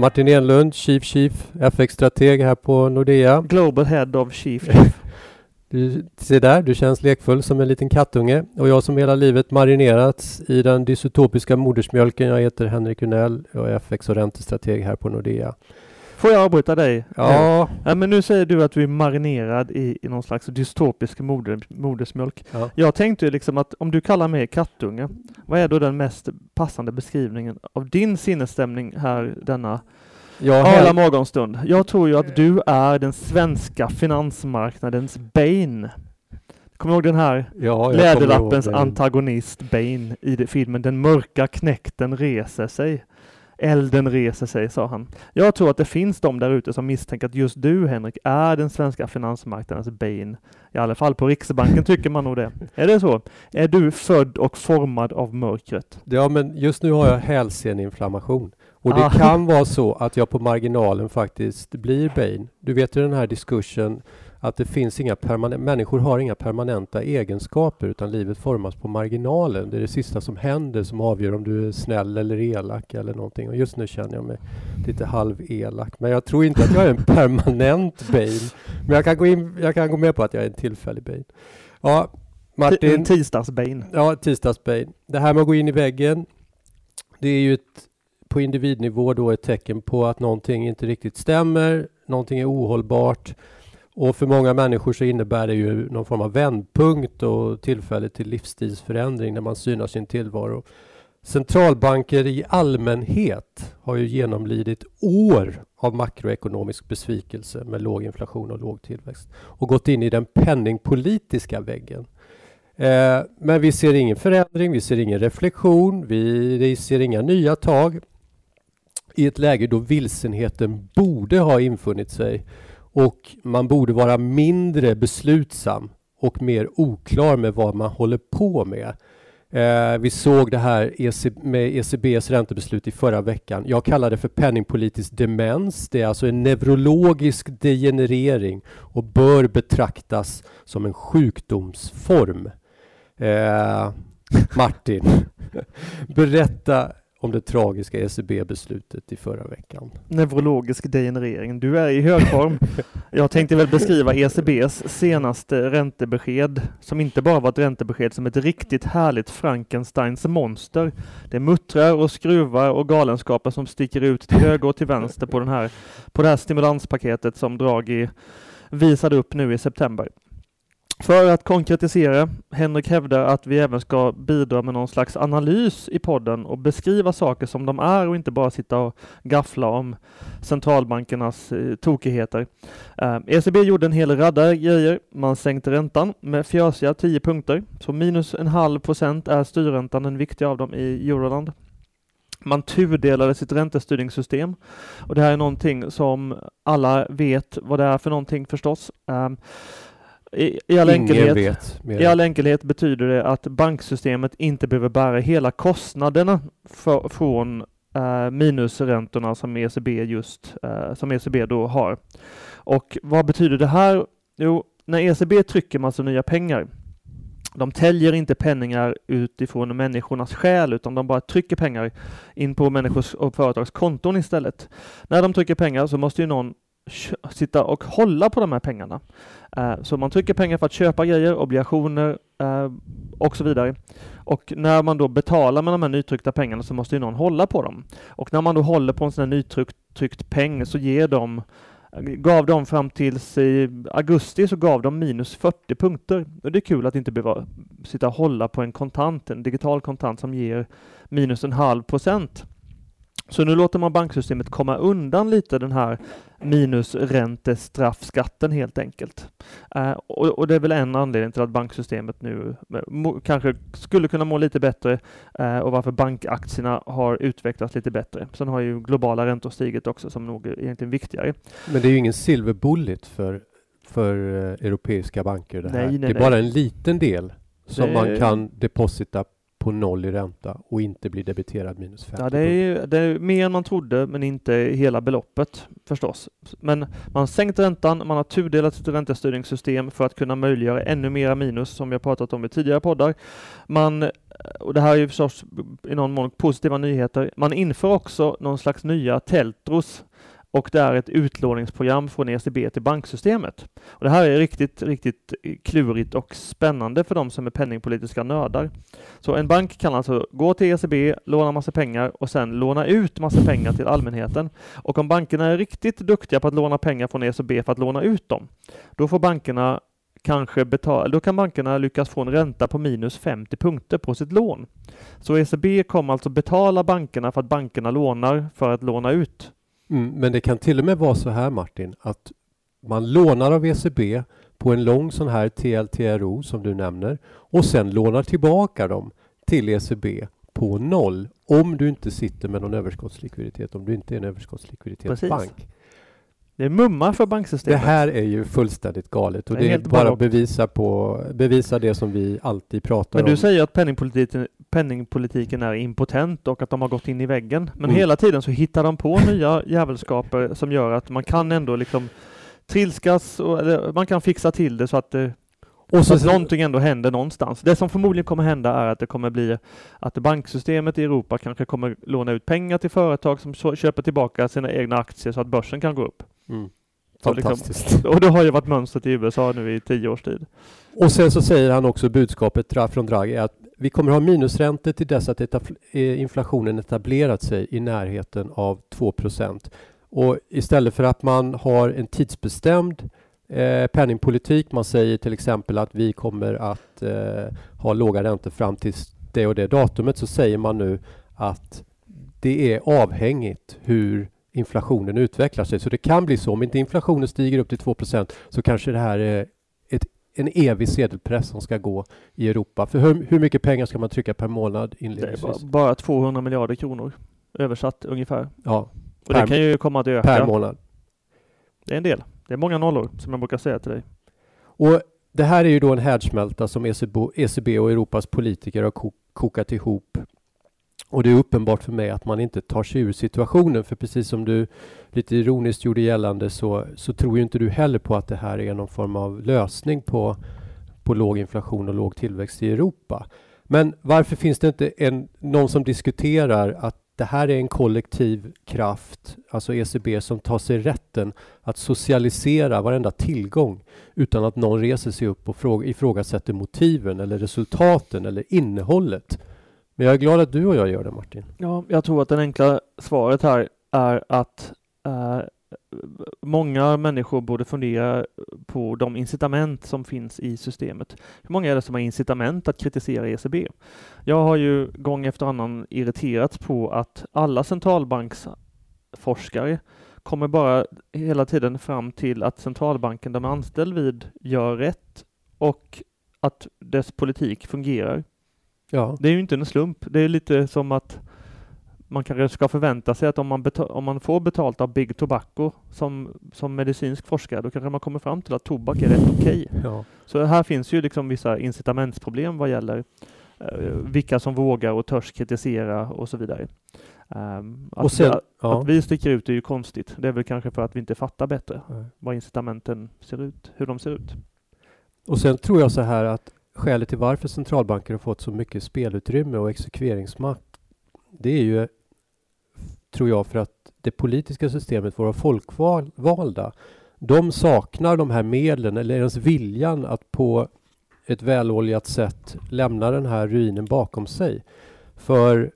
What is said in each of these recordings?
Martin Enlund, Chief Chief, FX-strateg här på Nordea. Global Head of Chief. Du ser där, du känns lekfull som en liten kattunge och jag som hela livet marinerats i den dystopiska modersmjölken. Jag heter Henrik Unell och är FX och räntestrateg här på Nordea. Får jag avbryta dig? Ja. ja men nu säger du att du är marinerad i, i någon slags dystopisk moder, modersmjölk. Ja. Jag tänkte liksom att om du kallar mig kattunge, vad är då den mest passande beskrivningen av din sinnesstämning här denna Jag arla morgonstund? Jag tror ju att du är den svenska finansmarknadens Bane. Kommer du ihåg den här ja, Läderlappens antagonist Bane i filmen Den mörka knäkten reser sig. Elden reser sig, sa han. Jag tror att det finns de där ute som misstänker att just du, Henrik, är den svenska finansmarknadens Bane. I alla fall på Riksbanken tycker man nog det. Är det så? Är du född och formad av mörkret? Ja, men just nu har jag hälseneinflammation. Och det Ah. kan vara så att jag på marginalen faktiskt blir Bane. Du vet ju den här diskursen att det finns inga permanenta, människor har inga permanenta egenskaper utan livet formas på marginalen. Det är det sista som händer som avgör om du är snäll eller elak eller någonting. Och just nu känner jag mig lite halv-elak. Men jag tror inte att jag är en permanent Bane. Men jag kan gå, in, jag kan gå med på att jag är en tillfällig Bane. Ja, Martin. En tisdags-Bane. Ja, tisdagsbain. Det här med att gå in i väggen, det är ju ett, på individnivå då ett tecken på att någonting inte riktigt stämmer, någonting är ohållbart. Och för många människor så innebär det ju någon form av vändpunkt och tillfälle till livsstilsförändring när man synar sin tillvaro. Centralbanker i allmänhet har ju genomlidit år av makroekonomisk besvikelse med låg inflation och låg tillväxt och gått in i den penningpolitiska väggen. Eh, men vi ser ingen förändring, vi ser ingen reflektion, vi, vi ser inga nya tag i ett läge då vilsenheten borde ha infunnit sig och man borde vara mindre beslutsam och mer oklar med vad man håller på med. Eh, vi såg det här med ECBs räntebeslut i förra veckan. Jag kallar det för penningpolitisk demens. Det är alltså en neurologisk degenerering och bör betraktas som en sjukdomsform. Eh, Martin, berätta om det tragiska ECB-beslutet i förra veckan. Neurologisk degenerering. Du är i hög form. Jag tänkte väl beskriva ECBs senaste räntebesked som inte bara var ett räntebesked som ett riktigt härligt Frankensteins monster. Det muttrar och skruvar och galenskaper som sticker ut till höger och till vänster på, den här, på det här stimulanspaketet som Draghi visade upp nu i september. För att konkretisera, Henrik hävdar att vi även ska bidra med någon slags analys i podden och beskriva saker som de är och inte bara sitta och gaffla om centralbankernas eh, tokigheter. Eh, ECB gjorde en hel radda grejer. Man sänkte räntan med fjösiga 10 punkter, så minus en halv procent är styrräntan den viktiga av dem i Euroland. Man tudelade sitt räntestyrningssystem och det här är någonting som alla vet vad det är för någonting förstås. Eh, i, i, all enkelhet. I all enkelhet betyder det att banksystemet inte behöver bära hela kostnaderna för, från uh, minusräntorna som ECB just uh, som ECB då har. Och vad betyder det här? Jo, när ECB trycker massa nya pengar de täljer inte penningar utifrån människornas själ utan de bara trycker pengar in på människors och företags konton istället. När de trycker pengar så måste ju någon sitta och hålla på de här pengarna. Eh, så man trycker pengar för att köpa grejer, obligationer eh, och så vidare. Och när man då betalar med de här nytryckta pengarna så måste ju någon hålla på dem. Och när man då håller på en sån här nytryckt peng så ger de eh, gav de fram tills i augusti så gav de minus 40 punkter. Och det är kul att inte behöva sitta och hålla på en kontant, en digital kontant som ger minus en halv procent. Så nu låter man banksystemet komma undan lite den här minusräntestraffskatten helt enkelt. Uh, och, och, det är väl en anledning till att banksystemet nu må, kanske skulle kunna må lite bättre uh, och varför bankaktierna har utvecklats lite bättre. Sen har ju globala räntor stigit också som nog är egentligen viktigare. Men det är ju ingen silver bullet för, för europeiska banker det här. Nej, nej, det är nej. bara en liten del som Det- man kan deposita på noll i ränta och inte blir debiterad minus 50 Ja, det är, det är mer än man trodde, men inte hela beloppet förstås. Men man har sänkt räntan, man har tudelat sitt räntestyrningssystem för att kunna möjliggöra ännu mera minus, som vi har pratat om i tidigare poddar. Man, och det här är ju förstås i någon mån positiva nyheter. Man inför också någon slags nya teltros och det är ett utlåningsprogram från ECB till banksystemet. Och det här är riktigt, riktigt eh, klurigt och spännande för de som är penningpolitiska nördar. Så en bank kan alltså gå till ECB, låna massa pengar och sen låna ut massa pengar till allmänheten. Och om bankerna är riktigt duktiga på att låna pengar från ECB för att låna ut dem, då får bankerna kanske betala, då kan bankerna lyckas få en ränta på minus 50 punkter på sitt lån. Så ECB kommer alltså betala bankerna för att bankerna lånar för att låna ut Mm, men det kan till och med vara så här Martin, att man lånar av ECB på en lång sån här TLTRO som du nämner och sen lånar tillbaka dem till ECB på noll om du inte sitter med någon överskottslikviditet, om du inte är en överskottslikviditetsbank. Det är mumma för banksystemet. Det här är ju fullständigt galet och det, det är bara bevisa, på, bevisa det som vi alltid pratar om. Men du säger att penningpolitiken, penningpolitiken är impotent och att de har gått in i väggen. Men mm. hela tiden så hittar de på nya jävelskaper som gör att man kan ändå liksom trilskas och eller man kan fixa till det så att det och så, så att någonting ändå händer någonstans. Det som förmodligen kommer hända är att det kommer bli att banksystemet i Europa kanske kommer låna ut pengar till företag som köper tillbaka sina egna aktier så att börsen kan gå upp. Mm. Fantastiskt. Liksom, och det har ju varit mönstret i USA nu i tio års tid. Och sen så säger han också budskapet från Draghi att vi kommer ha minusräntor till dess att eh, inflationen etablerat sig i närheten av 2% Och istället för att man har en tidsbestämd eh, penningpolitik, man säger till exempel att vi kommer att eh, ha låga räntor fram till det och det datumet, så säger man nu att det är avhängigt hur inflationen utvecklar sig. Så det kan bli så, om inte inflationen stiger upp till 2% så kanske det här är en evig sedelpress som ska gå i Europa. För hur, hur mycket pengar ska man trycka per månad inledningsvis? Bara, bara 200 miljarder kronor översatt ungefär. Ja. Och det kan ju komma att öka. Per månad. Det är en del. Det är många nollor som jag brukar säga till dig. Och det här är ju då en härdsmälta som ECB, ECB och Europas politiker har kokat ihop och det är uppenbart för mig att man inte tar sig ur situationen, för precis som du lite ironiskt gjorde gällande så, så tror ju inte du heller på att det här är någon form av lösning på, på låg inflation och låg tillväxt i Europa. Men varför finns det inte en, någon som diskuterar att det här är en kollektiv kraft, alltså ECB, som tar sig rätten att socialisera varenda tillgång utan att någon reser sig upp och ifrågasätter motiven eller resultaten eller innehållet men jag är glad att du och jag gör det Martin. Ja, jag tror att det enkla svaret här är att eh, många människor borde fundera på de incitament som finns i systemet. Hur många är det som har incitament att kritisera ECB? Jag har ju gång efter annan irriterats på att alla centralbanksforskare kommer bara hela tiden fram till att centralbanken de är anställd vid gör rätt och att dess politik fungerar. Ja. Det är ju inte en slump. Det är lite som att man kanske ska förvänta sig att om man, om man får betalt av Big Tobacco som, som medicinsk forskare, då kanske man kommer fram till att tobak är rätt okej. Okay. Ja. Så här finns ju liksom vissa incitamentsproblem vad gäller eh, vilka som vågar och törs kritisera och så vidare. Um, att, och sen, att, ja. att, vi sticker ut är ju konstigt. Det är väl kanske för att vi inte fattar bättre Nej. vad incitamenten ser ut, hur de ser ut. Och sen tror jag så här att skälet till varför centralbanker har fått så mycket spelutrymme och exekveringsmakt, det är ju, tror jag, för att det politiska systemet, våra folkvalda, de saknar de här medlen eller ens viljan att på ett väloljat sätt lämna den här ruinen bakom sig. För,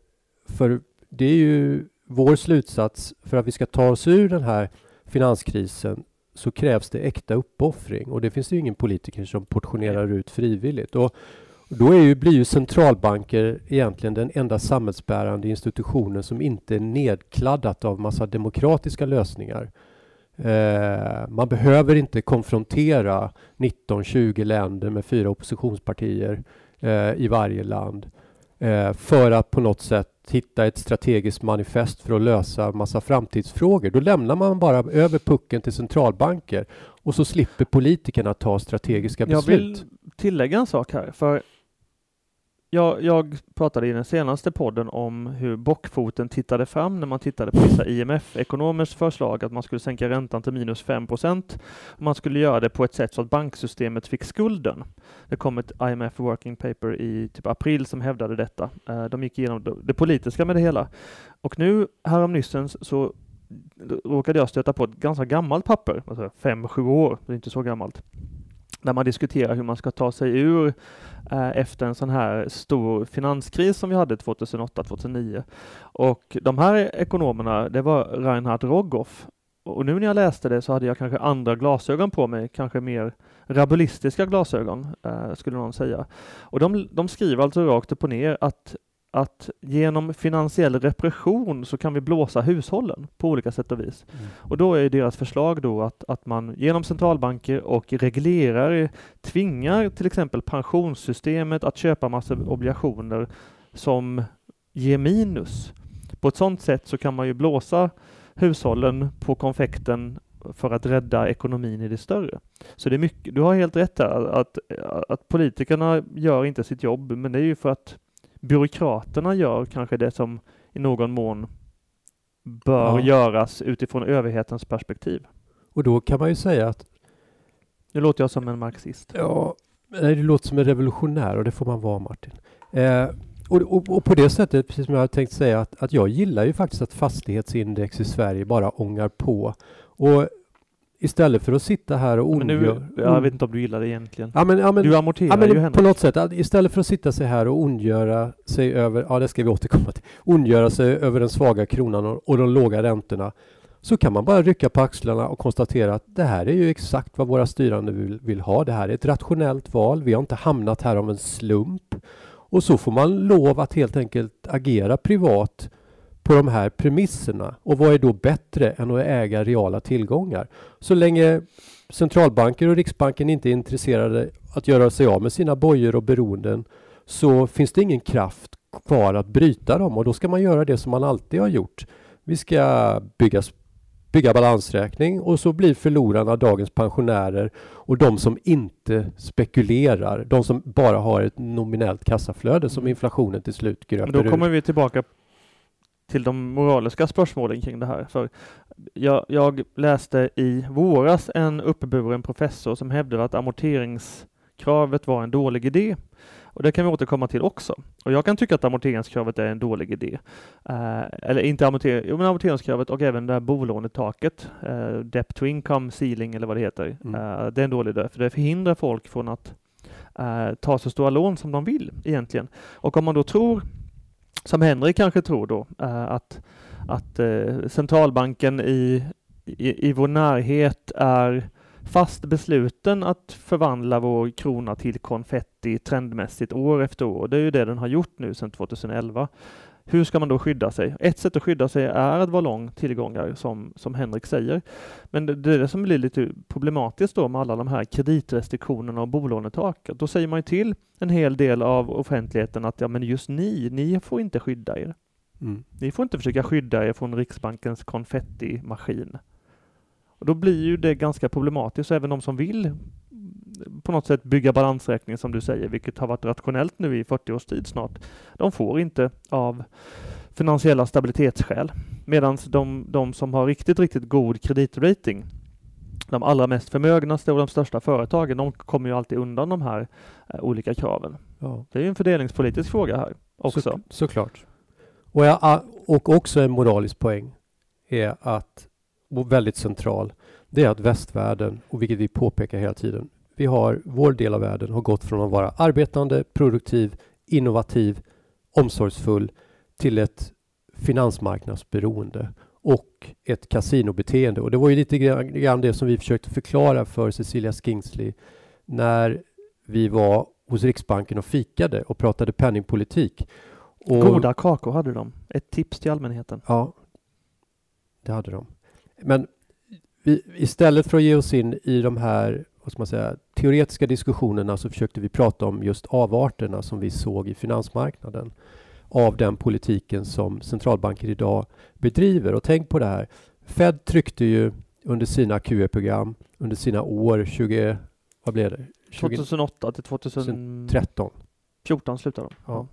för det är ju vår slutsats för att vi ska ta oss ur den här finanskrisen så krävs det äkta uppoffring och det finns ju ingen politiker som portionerar ut frivilligt. Och då är ju, blir ju centralbanker egentligen den enda samhällsbärande institutionen som inte är nedkladdat av massa demokratiska lösningar. Eh, man behöver inte konfrontera 19-20 länder med fyra oppositionspartier eh, i varje land för att på något sätt hitta ett strategiskt manifest för att lösa massa framtidsfrågor. Då lämnar man bara över pucken till centralbanker och så slipper politikerna ta strategiska beslut. Jag vill tillägga en sak här, för jag, jag pratade i den senaste podden om hur bockfoten tittade fram när man tittade på vissa IMF-ekonomers förslag att man skulle sänka räntan till minus 5 procent. Man skulle göra det på ett sätt så att banksystemet fick skulden. Det kom ett IMF working paper i typ april som hävdade detta. Eh, de gick igenom det politiska med det hela. Och nu häromnyssens så råkade jag stöta på ett ganska gammalt papper, alltså fem, sju år, det är inte så gammalt, där man diskuterar hur man ska ta sig ur eh, efter en sån här stor finanskris som vi hade 2008-2009. Och de här ekonomerna, det var Reinhard Rogoff. Och nu när jag läste det så hade jag kanske andra glasögon på mig, kanske mer rabulistiska glasögon, eh, skulle någon säga. Och de, de skriver alltså rakt upp och ner att att genom finansiell repression så kan vi blåsa hushållen på olika sätt och vis. Mm. Och då är deras förslag då att, att man genom centralbanker och reglerar tvingar till exempel pensionssystemet att köpa massa obligationer som ger minus. På ett sådant sätt så kan man ju blåsa hushållen på konfekten för att rädda ekonomin i det större. Så det är mycket, du har helt rätt där, att, att politikerna gör inte sitt jobb, men det är ju för att byråkraterna gör kanske det som i någon mån bör ja. göras utifrån överhetens perspektiv. Och då kan man ju säga att... Nu låter jag som en marxist. Ja, det låter som en revolutionär och det får man vara Martin. Eh, och, och, och, på det sättet, precis som jag tänkt säga, att, att jag gillar ju faktiskt att fastighetsindex i Sverige bara ångar på. Och Istället för att sitta här och ondgöra... Jag vet inte om du gillar det egentligen. Ja, men, ja, men, du amorterar ja, men ju På något sätt, istället för att sitta sig här och ondgöra sig över, ja det ska vi återkomma till, ondgöra sig över den svaga kronan och, och de låga räntorna, så kan man bara rycka på axlarna och konstatera att det här är ju exakt vad våra styrande vill, vill ha. Det här är ett rationellt val. Vi har inte hamnat här av en slump. Och så får man lov att helt enkelt agera privat på de här premisserna. Och vad är då bättre än att äga reala tillgångar? Så länge centralbanker och Riksbanken inte är intresserade att göra sig av med sina bojor och beroenden så finns det ingen kraft kvar att bryta dem och då ska man göra det som man alltid har gjort. Vi ska bygga, bygga balansräkning och så blir förlorarna dagens pensionärer och de som inte spekulerar, de som bara har ett nominellt kassaflöde som inflationen till slut gröper Då kommer ur. vi tillbaka till de moraliska spörsmålen kring det här. För jag, jag läste i våras en uppburen professor som hävdade att amorteringskravet var en dålig idé. Och det kan vi återkomma till också. Och jag kan tycka att amorteringskravet är en dålig idé. Eh, eller inte amorter jo, men amorteringskravet och även det här bolånetaket, eh, debt to income ceiling eller vad det heter. Mm. Eh, det är en dålig idé, för det förhindrar folk från att eh, ta så stora lån som de vill egentligen. Och om man då tror som Henrik kanske tror då, eh, att, att eh, centralbanken i, i, i vår närhet är fast besluten att förvandla vår krona till konfetti trendmässigt år efter år. Det är ju det den har gjort nu sedan 2011. Hur ska man då skydda sig? Ett sätt att skydda sig är att vara lång tillgångar, som, som Henrik säger. Men det, det är det som blir lite problematiskt då med alla de här kreditrestriktionerna och bolånetak. Då säger man ju till en hel del av offentligheten att ja, men just ni, ni får inte skydda er. Mm. Ni får inte försöka skydda er från Riksbankens konfettimaskin. Och då blir ju det ganska problematiskt, även de som vill på något sätt bygga balansräkning som du säger, vilket har varit rationellt nu i 40 års tid snart. De får inte av finansiella stabilitetsskäl. Medan de, de som har riktigt, riktigt god kreditrating, de allra mest förmögnaste och de största företagen, de kommer ju alltid undan de här eh, olika kraven. Ja. Det är ju en fördelningspolitisk fråga här också. Så, såklart. Och, jag, och också en moralisk poäng är att, och väldigt central, det är att västvärlden, och vilket vi påpekar hela tiden, vi har, vår del av världen har gått från att vara arbetande, produktiv, innovativ, omsorgsfull till ett finansmarknadsberoende och ett kasinobeteende. Och det var ju lite grann det som vi försökte förklara för Cecilia Skingsley när vi var hos Riksbanken och fikade och pratade penningpolitik. Och, Goda kakor hade de. Ett tips till allmänheten. Ja, det hade de. Men vi, istället för att ge oss in i de här vad ska man säga, teoretiska diskussionerna så försökte vi prata om just avarterna som vi såg i finansmarknaden av den politiken som centralbanker idag bedriver. Och tänk på det här. Fed tryckte ju under sina QE-program under sina år 20, vad blev det? 2008 till 2013. 14 slutade de. Ja.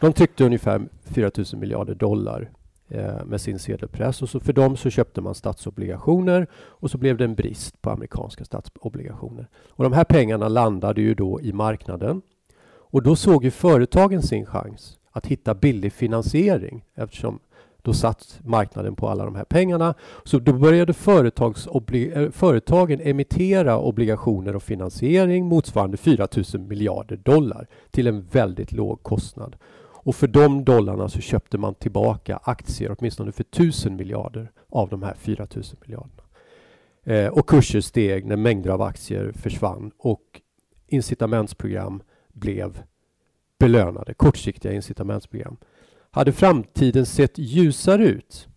De tryckte ungefär 4 000 miljarder dollar Eh, med sin sedelpress och så för dem så köpte man statsobligationer och så blev det en brist på amerikanska statsobligationer. Och de här pengarna landade ju då i marknaden och då såg ju företagen sin chans att hitta billig finansiering eftersom då satt marknaden på alla de här pengarna. Så då började eh, företagen emittera obligationer och finansiering motsvarande 4 000 miljarder dollar till en väldigt låg kostnad. Och för de dollarna så köpte man tillbaka aktier, åtminstone för 1000 miljarder av de här 4 000 miljarderna. Eh, och kurser steg när mängder av aktier försvann och incitamentsprogram blev belönade, kortsiktiga incitamentsprogram. Hade framtiden sett ljusare ut,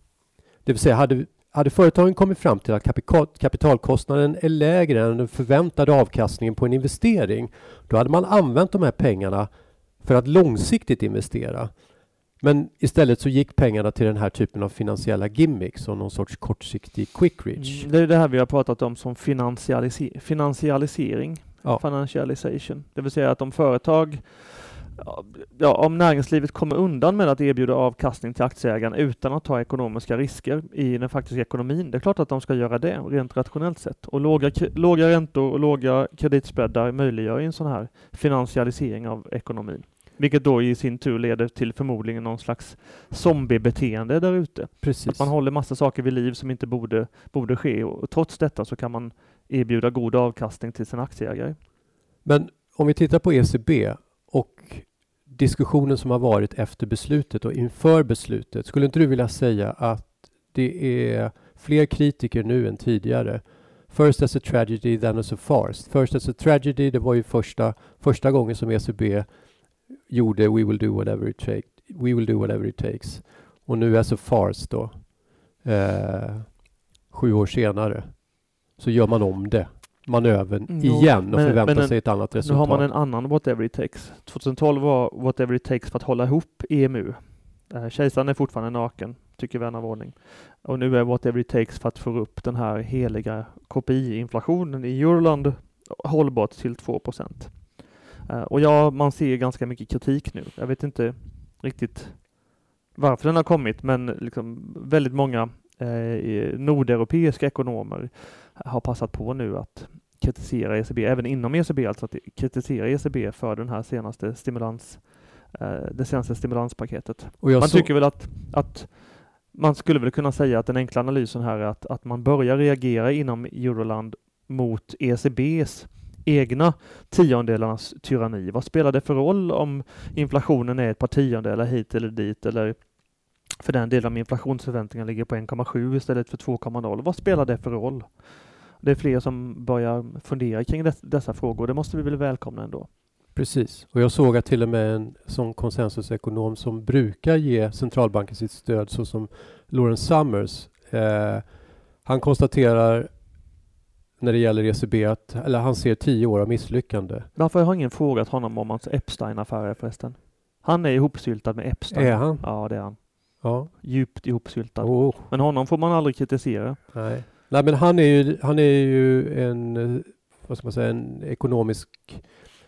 det vill säga hade, hade företagen kommit fram till att kapital, kapitalkostnaden är lägre än den förväntade avkastningen på en investering, då hade man använt de här pengarna för att långsiktigt investera. Men istället så gick pengarna till den här typen av finansiella gimmicks och någon sorts kortsiktig quick reach. Mm, det är det här vi har pratat om som finansialise finansialisering, ja. financialization. Det vill säga att om företag ja, om näringslivet kommer undan med att erbjuda avkastning till aktieägaren utan att ta ekonomiska risker i den faktiska ekonomin, det är klart att de ska göra det rent rationellt sett. Och låga, låga räntor och låga kreditspreadar möjliggör en sån här finansialisering av ekonomin. Vilket då i sin tur leder till förmodligen någon slags zombiebeteende där ute. Precis. Att man håller massa saker vid liv som inte borde, borde ske och trots detta så kan man erbjuda god avkastning till sina aktieägare. Men om vi tittar på ECB och diskussionen som har varit efter beslutet och inför beslutet. Skulle inte du vilja säga att det är fler kritiker nu än tidigare? First as a tragedy, then as a farce. First as a tragedy, det var ju första, första gången som ECB gjorde We will do whatever it, take, we will do whatever it takes. Och nu as a farce då, eh, sju år senare, så gör man om det manövern jo, igen och men, förväntar men en, sig ett annat resultat. Nu har man en annan whatever it takes. 2012 var whatever it takes för att hålla ihop EMU. Eh, kejsaren är fortfarande naken, tycker vän av ordning. Och nu är whatever it takes för att få upp den här heliga KPI-inflationen i Euroland hållbart till 2 procent. Eh, och ja, man ser ganska mycket kritik nu. Jag vet inte riktigt varför den har kommit, men liksom väldigt många eh, nordeuropeiska ekonomer har passat på nu att kritisera ECB, även inom ECB, alltså att kritisera ECB för den här senaste stimulans, eh, det senaste stimulanspaketet. man så... tycker väl att, att man skulle väl kunna säga att den enkla analysen här är att, att man börjar reagera inom Euroland mot ECBs egna tiondelarnas tyranni. Vad spelar det för roll om inflationen är ett par tiondelar hit eller dit eller för den delen om inflationsförväntningarna ligger på 1,7 istället för 2,0. Vad spelar det för roll? Det är fler som börjar fundera kring dessa frågor. Det måste vi väl välkomna ändå. Precis, och jag såg att till och med en sån konsensusekonom som brukar ge centralbanken sitt stöd såsom Lawrence Summers, eh, han konstaterar när det gäller ECB att, eller han ser tio år av misslyckande. Varför har ingen frågat honom om hans Epstein-affärer förresten? Han är ihopsyltad med Epstein. Är han? Ja, det är han. Ja. Djupt ihopsyltad. Oh. Men honom får man aldrig kritisera. Nej. Nej, men han är ju, han är ju en, vad ska man säga, en ekonomisk,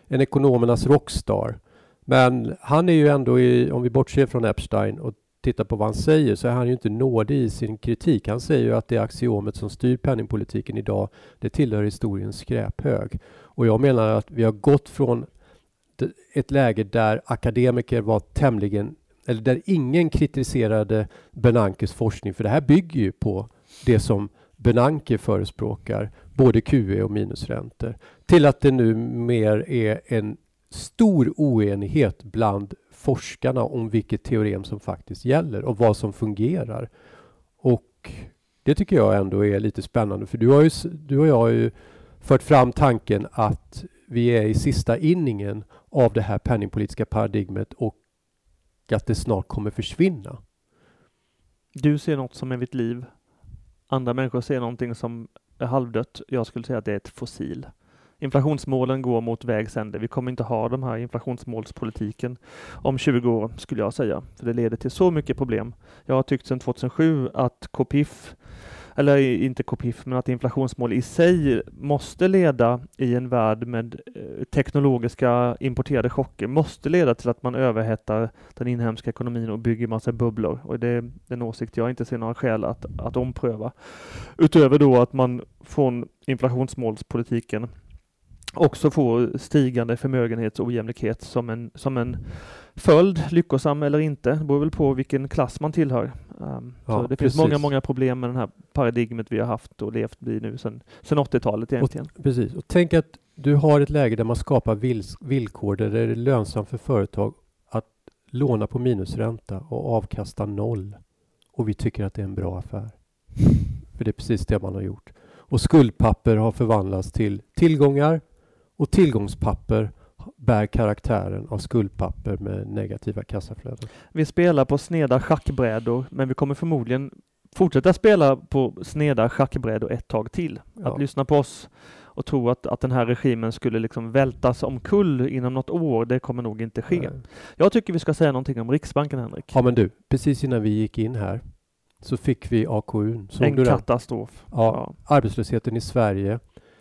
en ekonomernas rockstar. Men han är ju ändå, i, om vi bortser från Epstein och tittar på vad han säger, så är han ju inte nådig i sin kritik. Han säger ju att det axiomet som styr penningpolitiken idag, det tillhör historiens skräphög. Och jag menar att vi har gått från ett läge där akademiker var tämligen, eller där ingen kritiserade Bernankes forskning, för det här bygger ju på det som Bernanke förespråkar, både QE och minusräntor, till att det nu mer är en stor oenighet bland forskarna om vilket teorem som faktiskt gäller och vad som fungerar. Och det tycker jag ändå är lite spännande, för du, har ju, du och jag har ju fört fram tanken att vi är i sista inningen av det här penningpolitiska paradigmet och att det snart kommer försvinna. Du ser något som är mitt liv Andra människor ser någonting som är halvdött. Jag skulle säga att det är ett fossil. Inflationsmålen går mot vägs ände. Vi kommer inte ha den här inflationsmålspolitiken om 20 år, skulle jag säga. För det leder till så mycket problem. Jag har tyckt sedan 2007 att KPIF eller inte KPIF, men att inflationsmål i sig måste leda i en värld med eh, teknologiska importerade chocker, måste leda till att man överhettar den inhemska ekonomin och bygger massa bubblor. Och det är en åsikt jag inte ser några skäl att, att ompröva. Utöver då att man från inflationsmålspolitiken också får stigande förmögenhetsojämlikhet som en, som en följd, lyckosam eller inte, det beror väl på vilken klass man tillhör. Um, ja, det precis. finns många, många problem med det här paradigmet vi har haft och levt i nu sedan, sedan 80-talet egentligen. Och, precis, och tänk att du har ett läge där man skapar villkor där det är lönsamt för företag att låna på minusränta och avkasta noll. Och vi tycker att det är en bra affär. För det är precis det man har gjort. Och skuldpapper har förvandlats till tillgångar och tillgångspapper bär karaktären av skuldpapper med negativa kassaflöden. Vi spelar på sneda schackbrädor, men vi kommer förmodligen fortsätta spela på sneda schackbrädor ett tag till. Ja. Att lyssna på oss och tro att, att den här regimen skulle liksom vältas omkull inom något år, det kommer nog inte ske. Nej. Jag tycker vi ska säga någonting om Riksbanken, Henrik. Ja, men du, precis innan vi gick in här så fick vi AKU. Såg en katastrof. Ja, ja, arbetslösheten i Sverige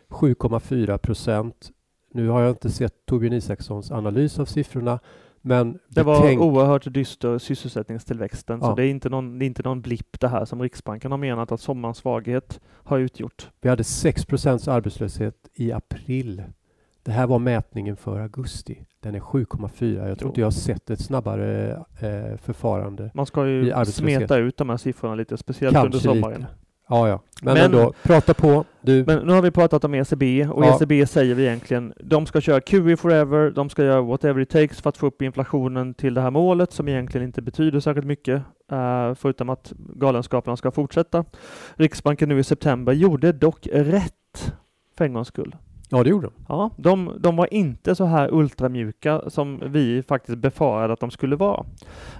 7,4 procent nu har jag inte sett Torbjörn Isakssons analys av siffrorna, men det var tänk... oerhört dyster sysselsättningstillväxten, ja. så det är inte någon, det är inte någon blipp det här som Riksbanken har menat att sommarens svaghet har utgjort. Vi hade 6% arbetslöshet i april. Det här var mätningen för augusti. Den är 7,4. Jag tror inte jag har sett ett snabbare eh, förfarande. Man ska ju smeta ut de här siffrorna lite, speciellt Kanske under sommaren. Lite. Ja, ja. Men, men ändå, prata på. Du. Men nu har vi pratat om ECB och ja. ECB säger vi egentligen, de ska köra QE forever, de ska göra whatever it takes för att få upp inflationen till det här målet som egentligen inte betyder särskilt mycket, uh, förutom att galenskaperna ska fortsätta. Riksbanken nu i september gjorde dock rätt för en gångs skull. Ja, det gjorde de. Ja, de, de var inte så här ultramjuka som vi faktiskt befarade att de skulle vara.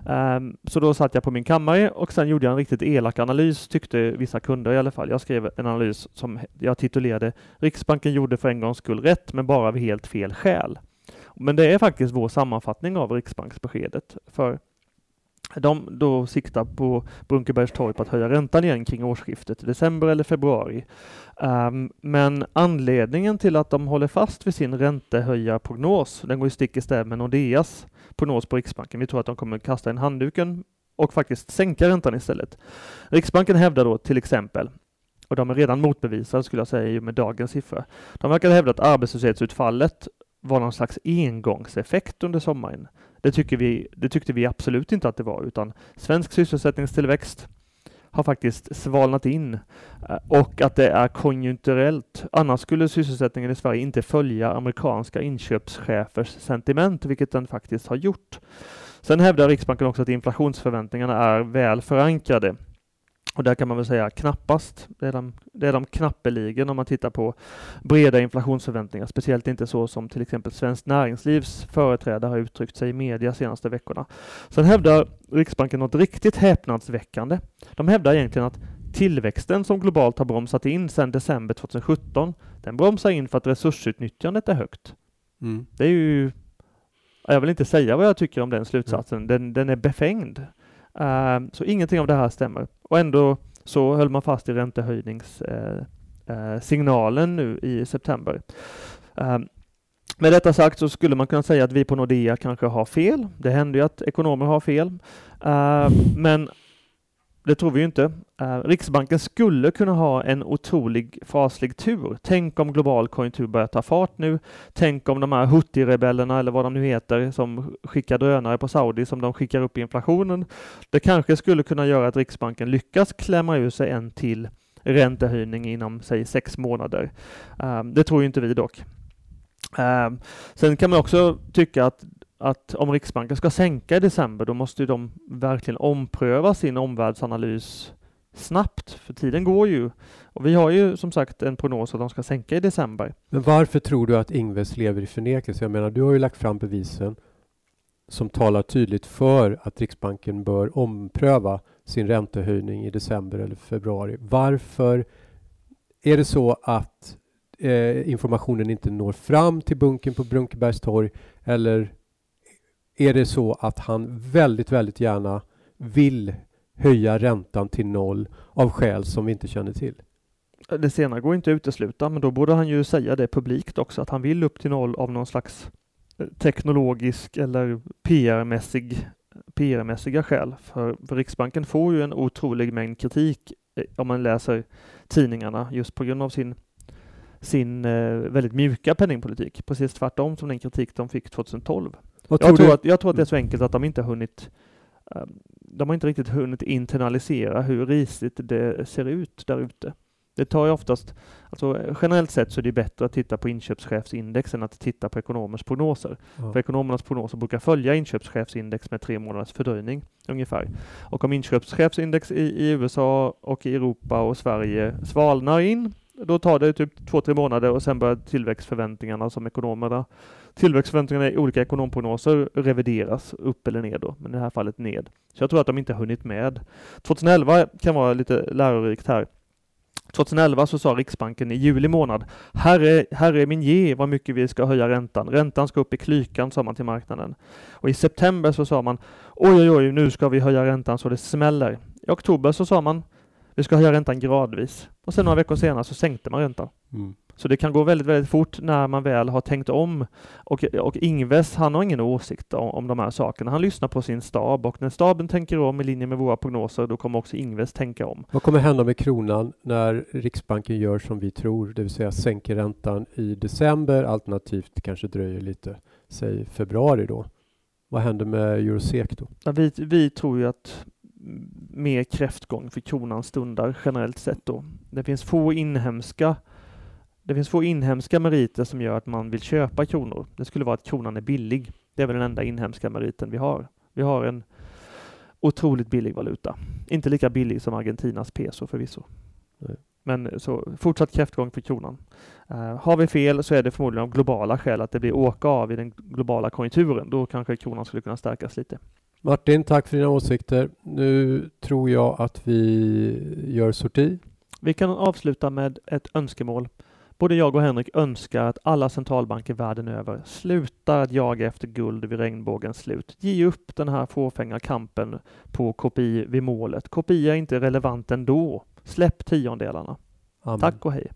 Um, så då satt jag på min kammare och sen gjorde jag en riktigt elak analys, tyckte vissa kunder i alla fall. Jag skrev en analys som jag titulerade Riksbanken gjorde för en gångs skull rätt, men bara av helt fel skäl. Men det är faktiskt vår sammanfattning av Riksbanksbeskedet. För de då siktar på Brunkebergs torg på att höja räntan igen kring årsskiftet, december eller februari. Um, men anledningen till att de håller fast vid sin räntehöjarprognos, den går ju stick i stäv med Nordeas prognos på Riksbanken. Vi tror att de kommer kasta in handduken och faktiskt sänka räntan istället. Riksbanken hävdar då till exempel, och de är redan motbevisade skulle jag säga med dagens siffra, de verkar hävda att arbetslöshetsutfallet var någon slags engångseffekt under sommaren. Det, tycker vi, det tyckte vi absolut inte att det var, utan svensk sysselsättningstillväxt har faktiskt svalnat in eh, och att det är konjunkturellt. Annars skulle sysselsättningen i Sverige inte följa amerikanska inköpschefers sentiment, vilket den faktiskt har gjort. Sen hävdar Riksbanken också att inflationsförväntningarna är väl förankrade. Och där kan man väl säga knappast. Det är de, det är de knappeligen om man tittar på breda inflationsförväntningar, speciellt inte så som till exempel Svenskt Näringslivs företrädare har uttryckt sig i media senaste veckorna. Sen hävdar Riksbanken något riktigt häpnadsväckande. De hävdar egentligen att tillväxten som globalt har bromsat in sedan december 2017, den bromsar in för att resursutnyttjandet är högt. Mm. Det är ju jag vill inte säga vad jag tycker om den slutsatsen. Mm. Den, den är befängd. Ehm, så ingenting av det här stämmer. Och ändå så höll man fast i räntehöjningssignalen eh, eh, nu i september. Ehm, med detta sagt så skulle man kunna säga att vi på Nordea kanske har fel. Det händer ju att ekonomer har fel. Ehm, men det tror vi ju inte. Eh, Riksbanken skulle kunna ha en otrolig faslig tur. Tänk om global konjunktur börjar ta fart nu. Tänk om de här Houthi-rebellerna eller vad de nu heter som skickar drönare på Saudi som de skickar upp inflationen. Det kanske skulle kunna göra att Riksbanken lyckas klämma ur sig en till räntehöjning inom, säg sex månader. Eh, det tror ju inte vi dock. Eh, sen kan man också tycka att att om Riksbanken ska sänka i december, då måste de verkligen ompröva sin omvärldsanalys snabbt, för tiden går ju. Och vi har ju som sagt en prognos att de ska sänka i december. Men varför tror du att Ingves lever i förnekelse? Jag menar, du har ju lagt fram bevisen som talar tydligt för att Riksbanken bör ompröva sin räntehöjning i december eller februari. Varför är det så att eh, informationen inte når fram till bunken på Brunkebergs torg eller är det så att han väldigt, väldigt gärna vill höja räntan till noll av skäl som vi inte känner till? Det senare går inte att utesluta, men då borde han ju säga det publikt också, att han vill upp till noll av någon slags eh, teknologisk eller PR-mässig PR-mässiga skäl. För, för, Riksbanken får ju en otrolig mängd kritik eh, om man läser tidningarna just på grund av sin, sin eh, väldigt mjuka penningpolitik. Precis tvärtom som den kritik de fick 2012. Jag tror, tror att, jag tror att det är så enkelt att de inte har hunnit eh, de har inte riktigt hunnit internalisera hur risigt det ser ut där ute. Det tar ju oftast, alltså generellt sett så är det bättre att titta på inköpschefsindex än att titta på ekonomers prognoser. Ja. För ekonomernas prognoser brukar följa inköpschefsindex med tre månaders fördröjning ungefär. Och om inköpschefsindex i, i USA och i Europa och Sverige svalnar in, då tar det typ två, tre månader och sen börjar tillväxtförväntningarna som ekonomerna Tillväxtförväntningarna i olika ekonomprognoser revideras upp eller ner då, men i det här fallet ned. Så jag tror att de inte har hunnit med. 2011 kan vara lite lärorikt här. 2011 så sa Riksbanken i juli månad, herre, är min ge vad mycket vi ska höja räntan. Räntan ska upp i klykan, sa man till marknaden. Och i september så sa man, oj oj oj, nu ska vi höja räntan så det smäller. I oktober så sa man, vi ska höja räntan gradvis. Och sen några veckor senare så sänkte man räntan. Mm. Så det kan gå väldigt, väldigt fort när man väl har tänkt om. Och, och Ingves, han har ingen åsikt om, om de här sakerna. Han lyssnar på sin stab och när staben tänker om i linje med våra prognoser, då kommer också Ingves tänka om. Vad kommer hända med kronan när Riksbanken gör som vi tror, det vill säga sänker räntan i december, alternativt kanske dröjer lite, säg februari då? Vad händer med Eurosec då? Ja, vi, vi tror ju att mer kräftgång för kronan stundar generellt sett då. Det finns få inhemska det finns få inhemska meriter som gör att man vill köpa kronor. Det skulle vara att kronan är billig. Det är väl den enda inhemska meriten vi har. Vi har en otroligt billig valuta. Inte lika billig som Argentinas peso förvisso. Nej. Men så fortsatt kräftgång för kronan. Uh, har vi fel så är det förmodligen av globala skäl att det blir åka av i den globala konjunkturen. Då kanske kronan skulle kunna stärkas lite. Martin, tack för dina åsikter. Nu tror jag att vi gör sorti. Vi kan avsluta med ett önskemål. Både jag och Henrik önskar att alla centralbanker världen över slutar att jaga efter guld vid regnbågens slut. Ge upp den här fåfänga kampen på KPI vid målet. KPI är inte relevant ändå. Släpp tiondelarna. Amen. Tack och hej.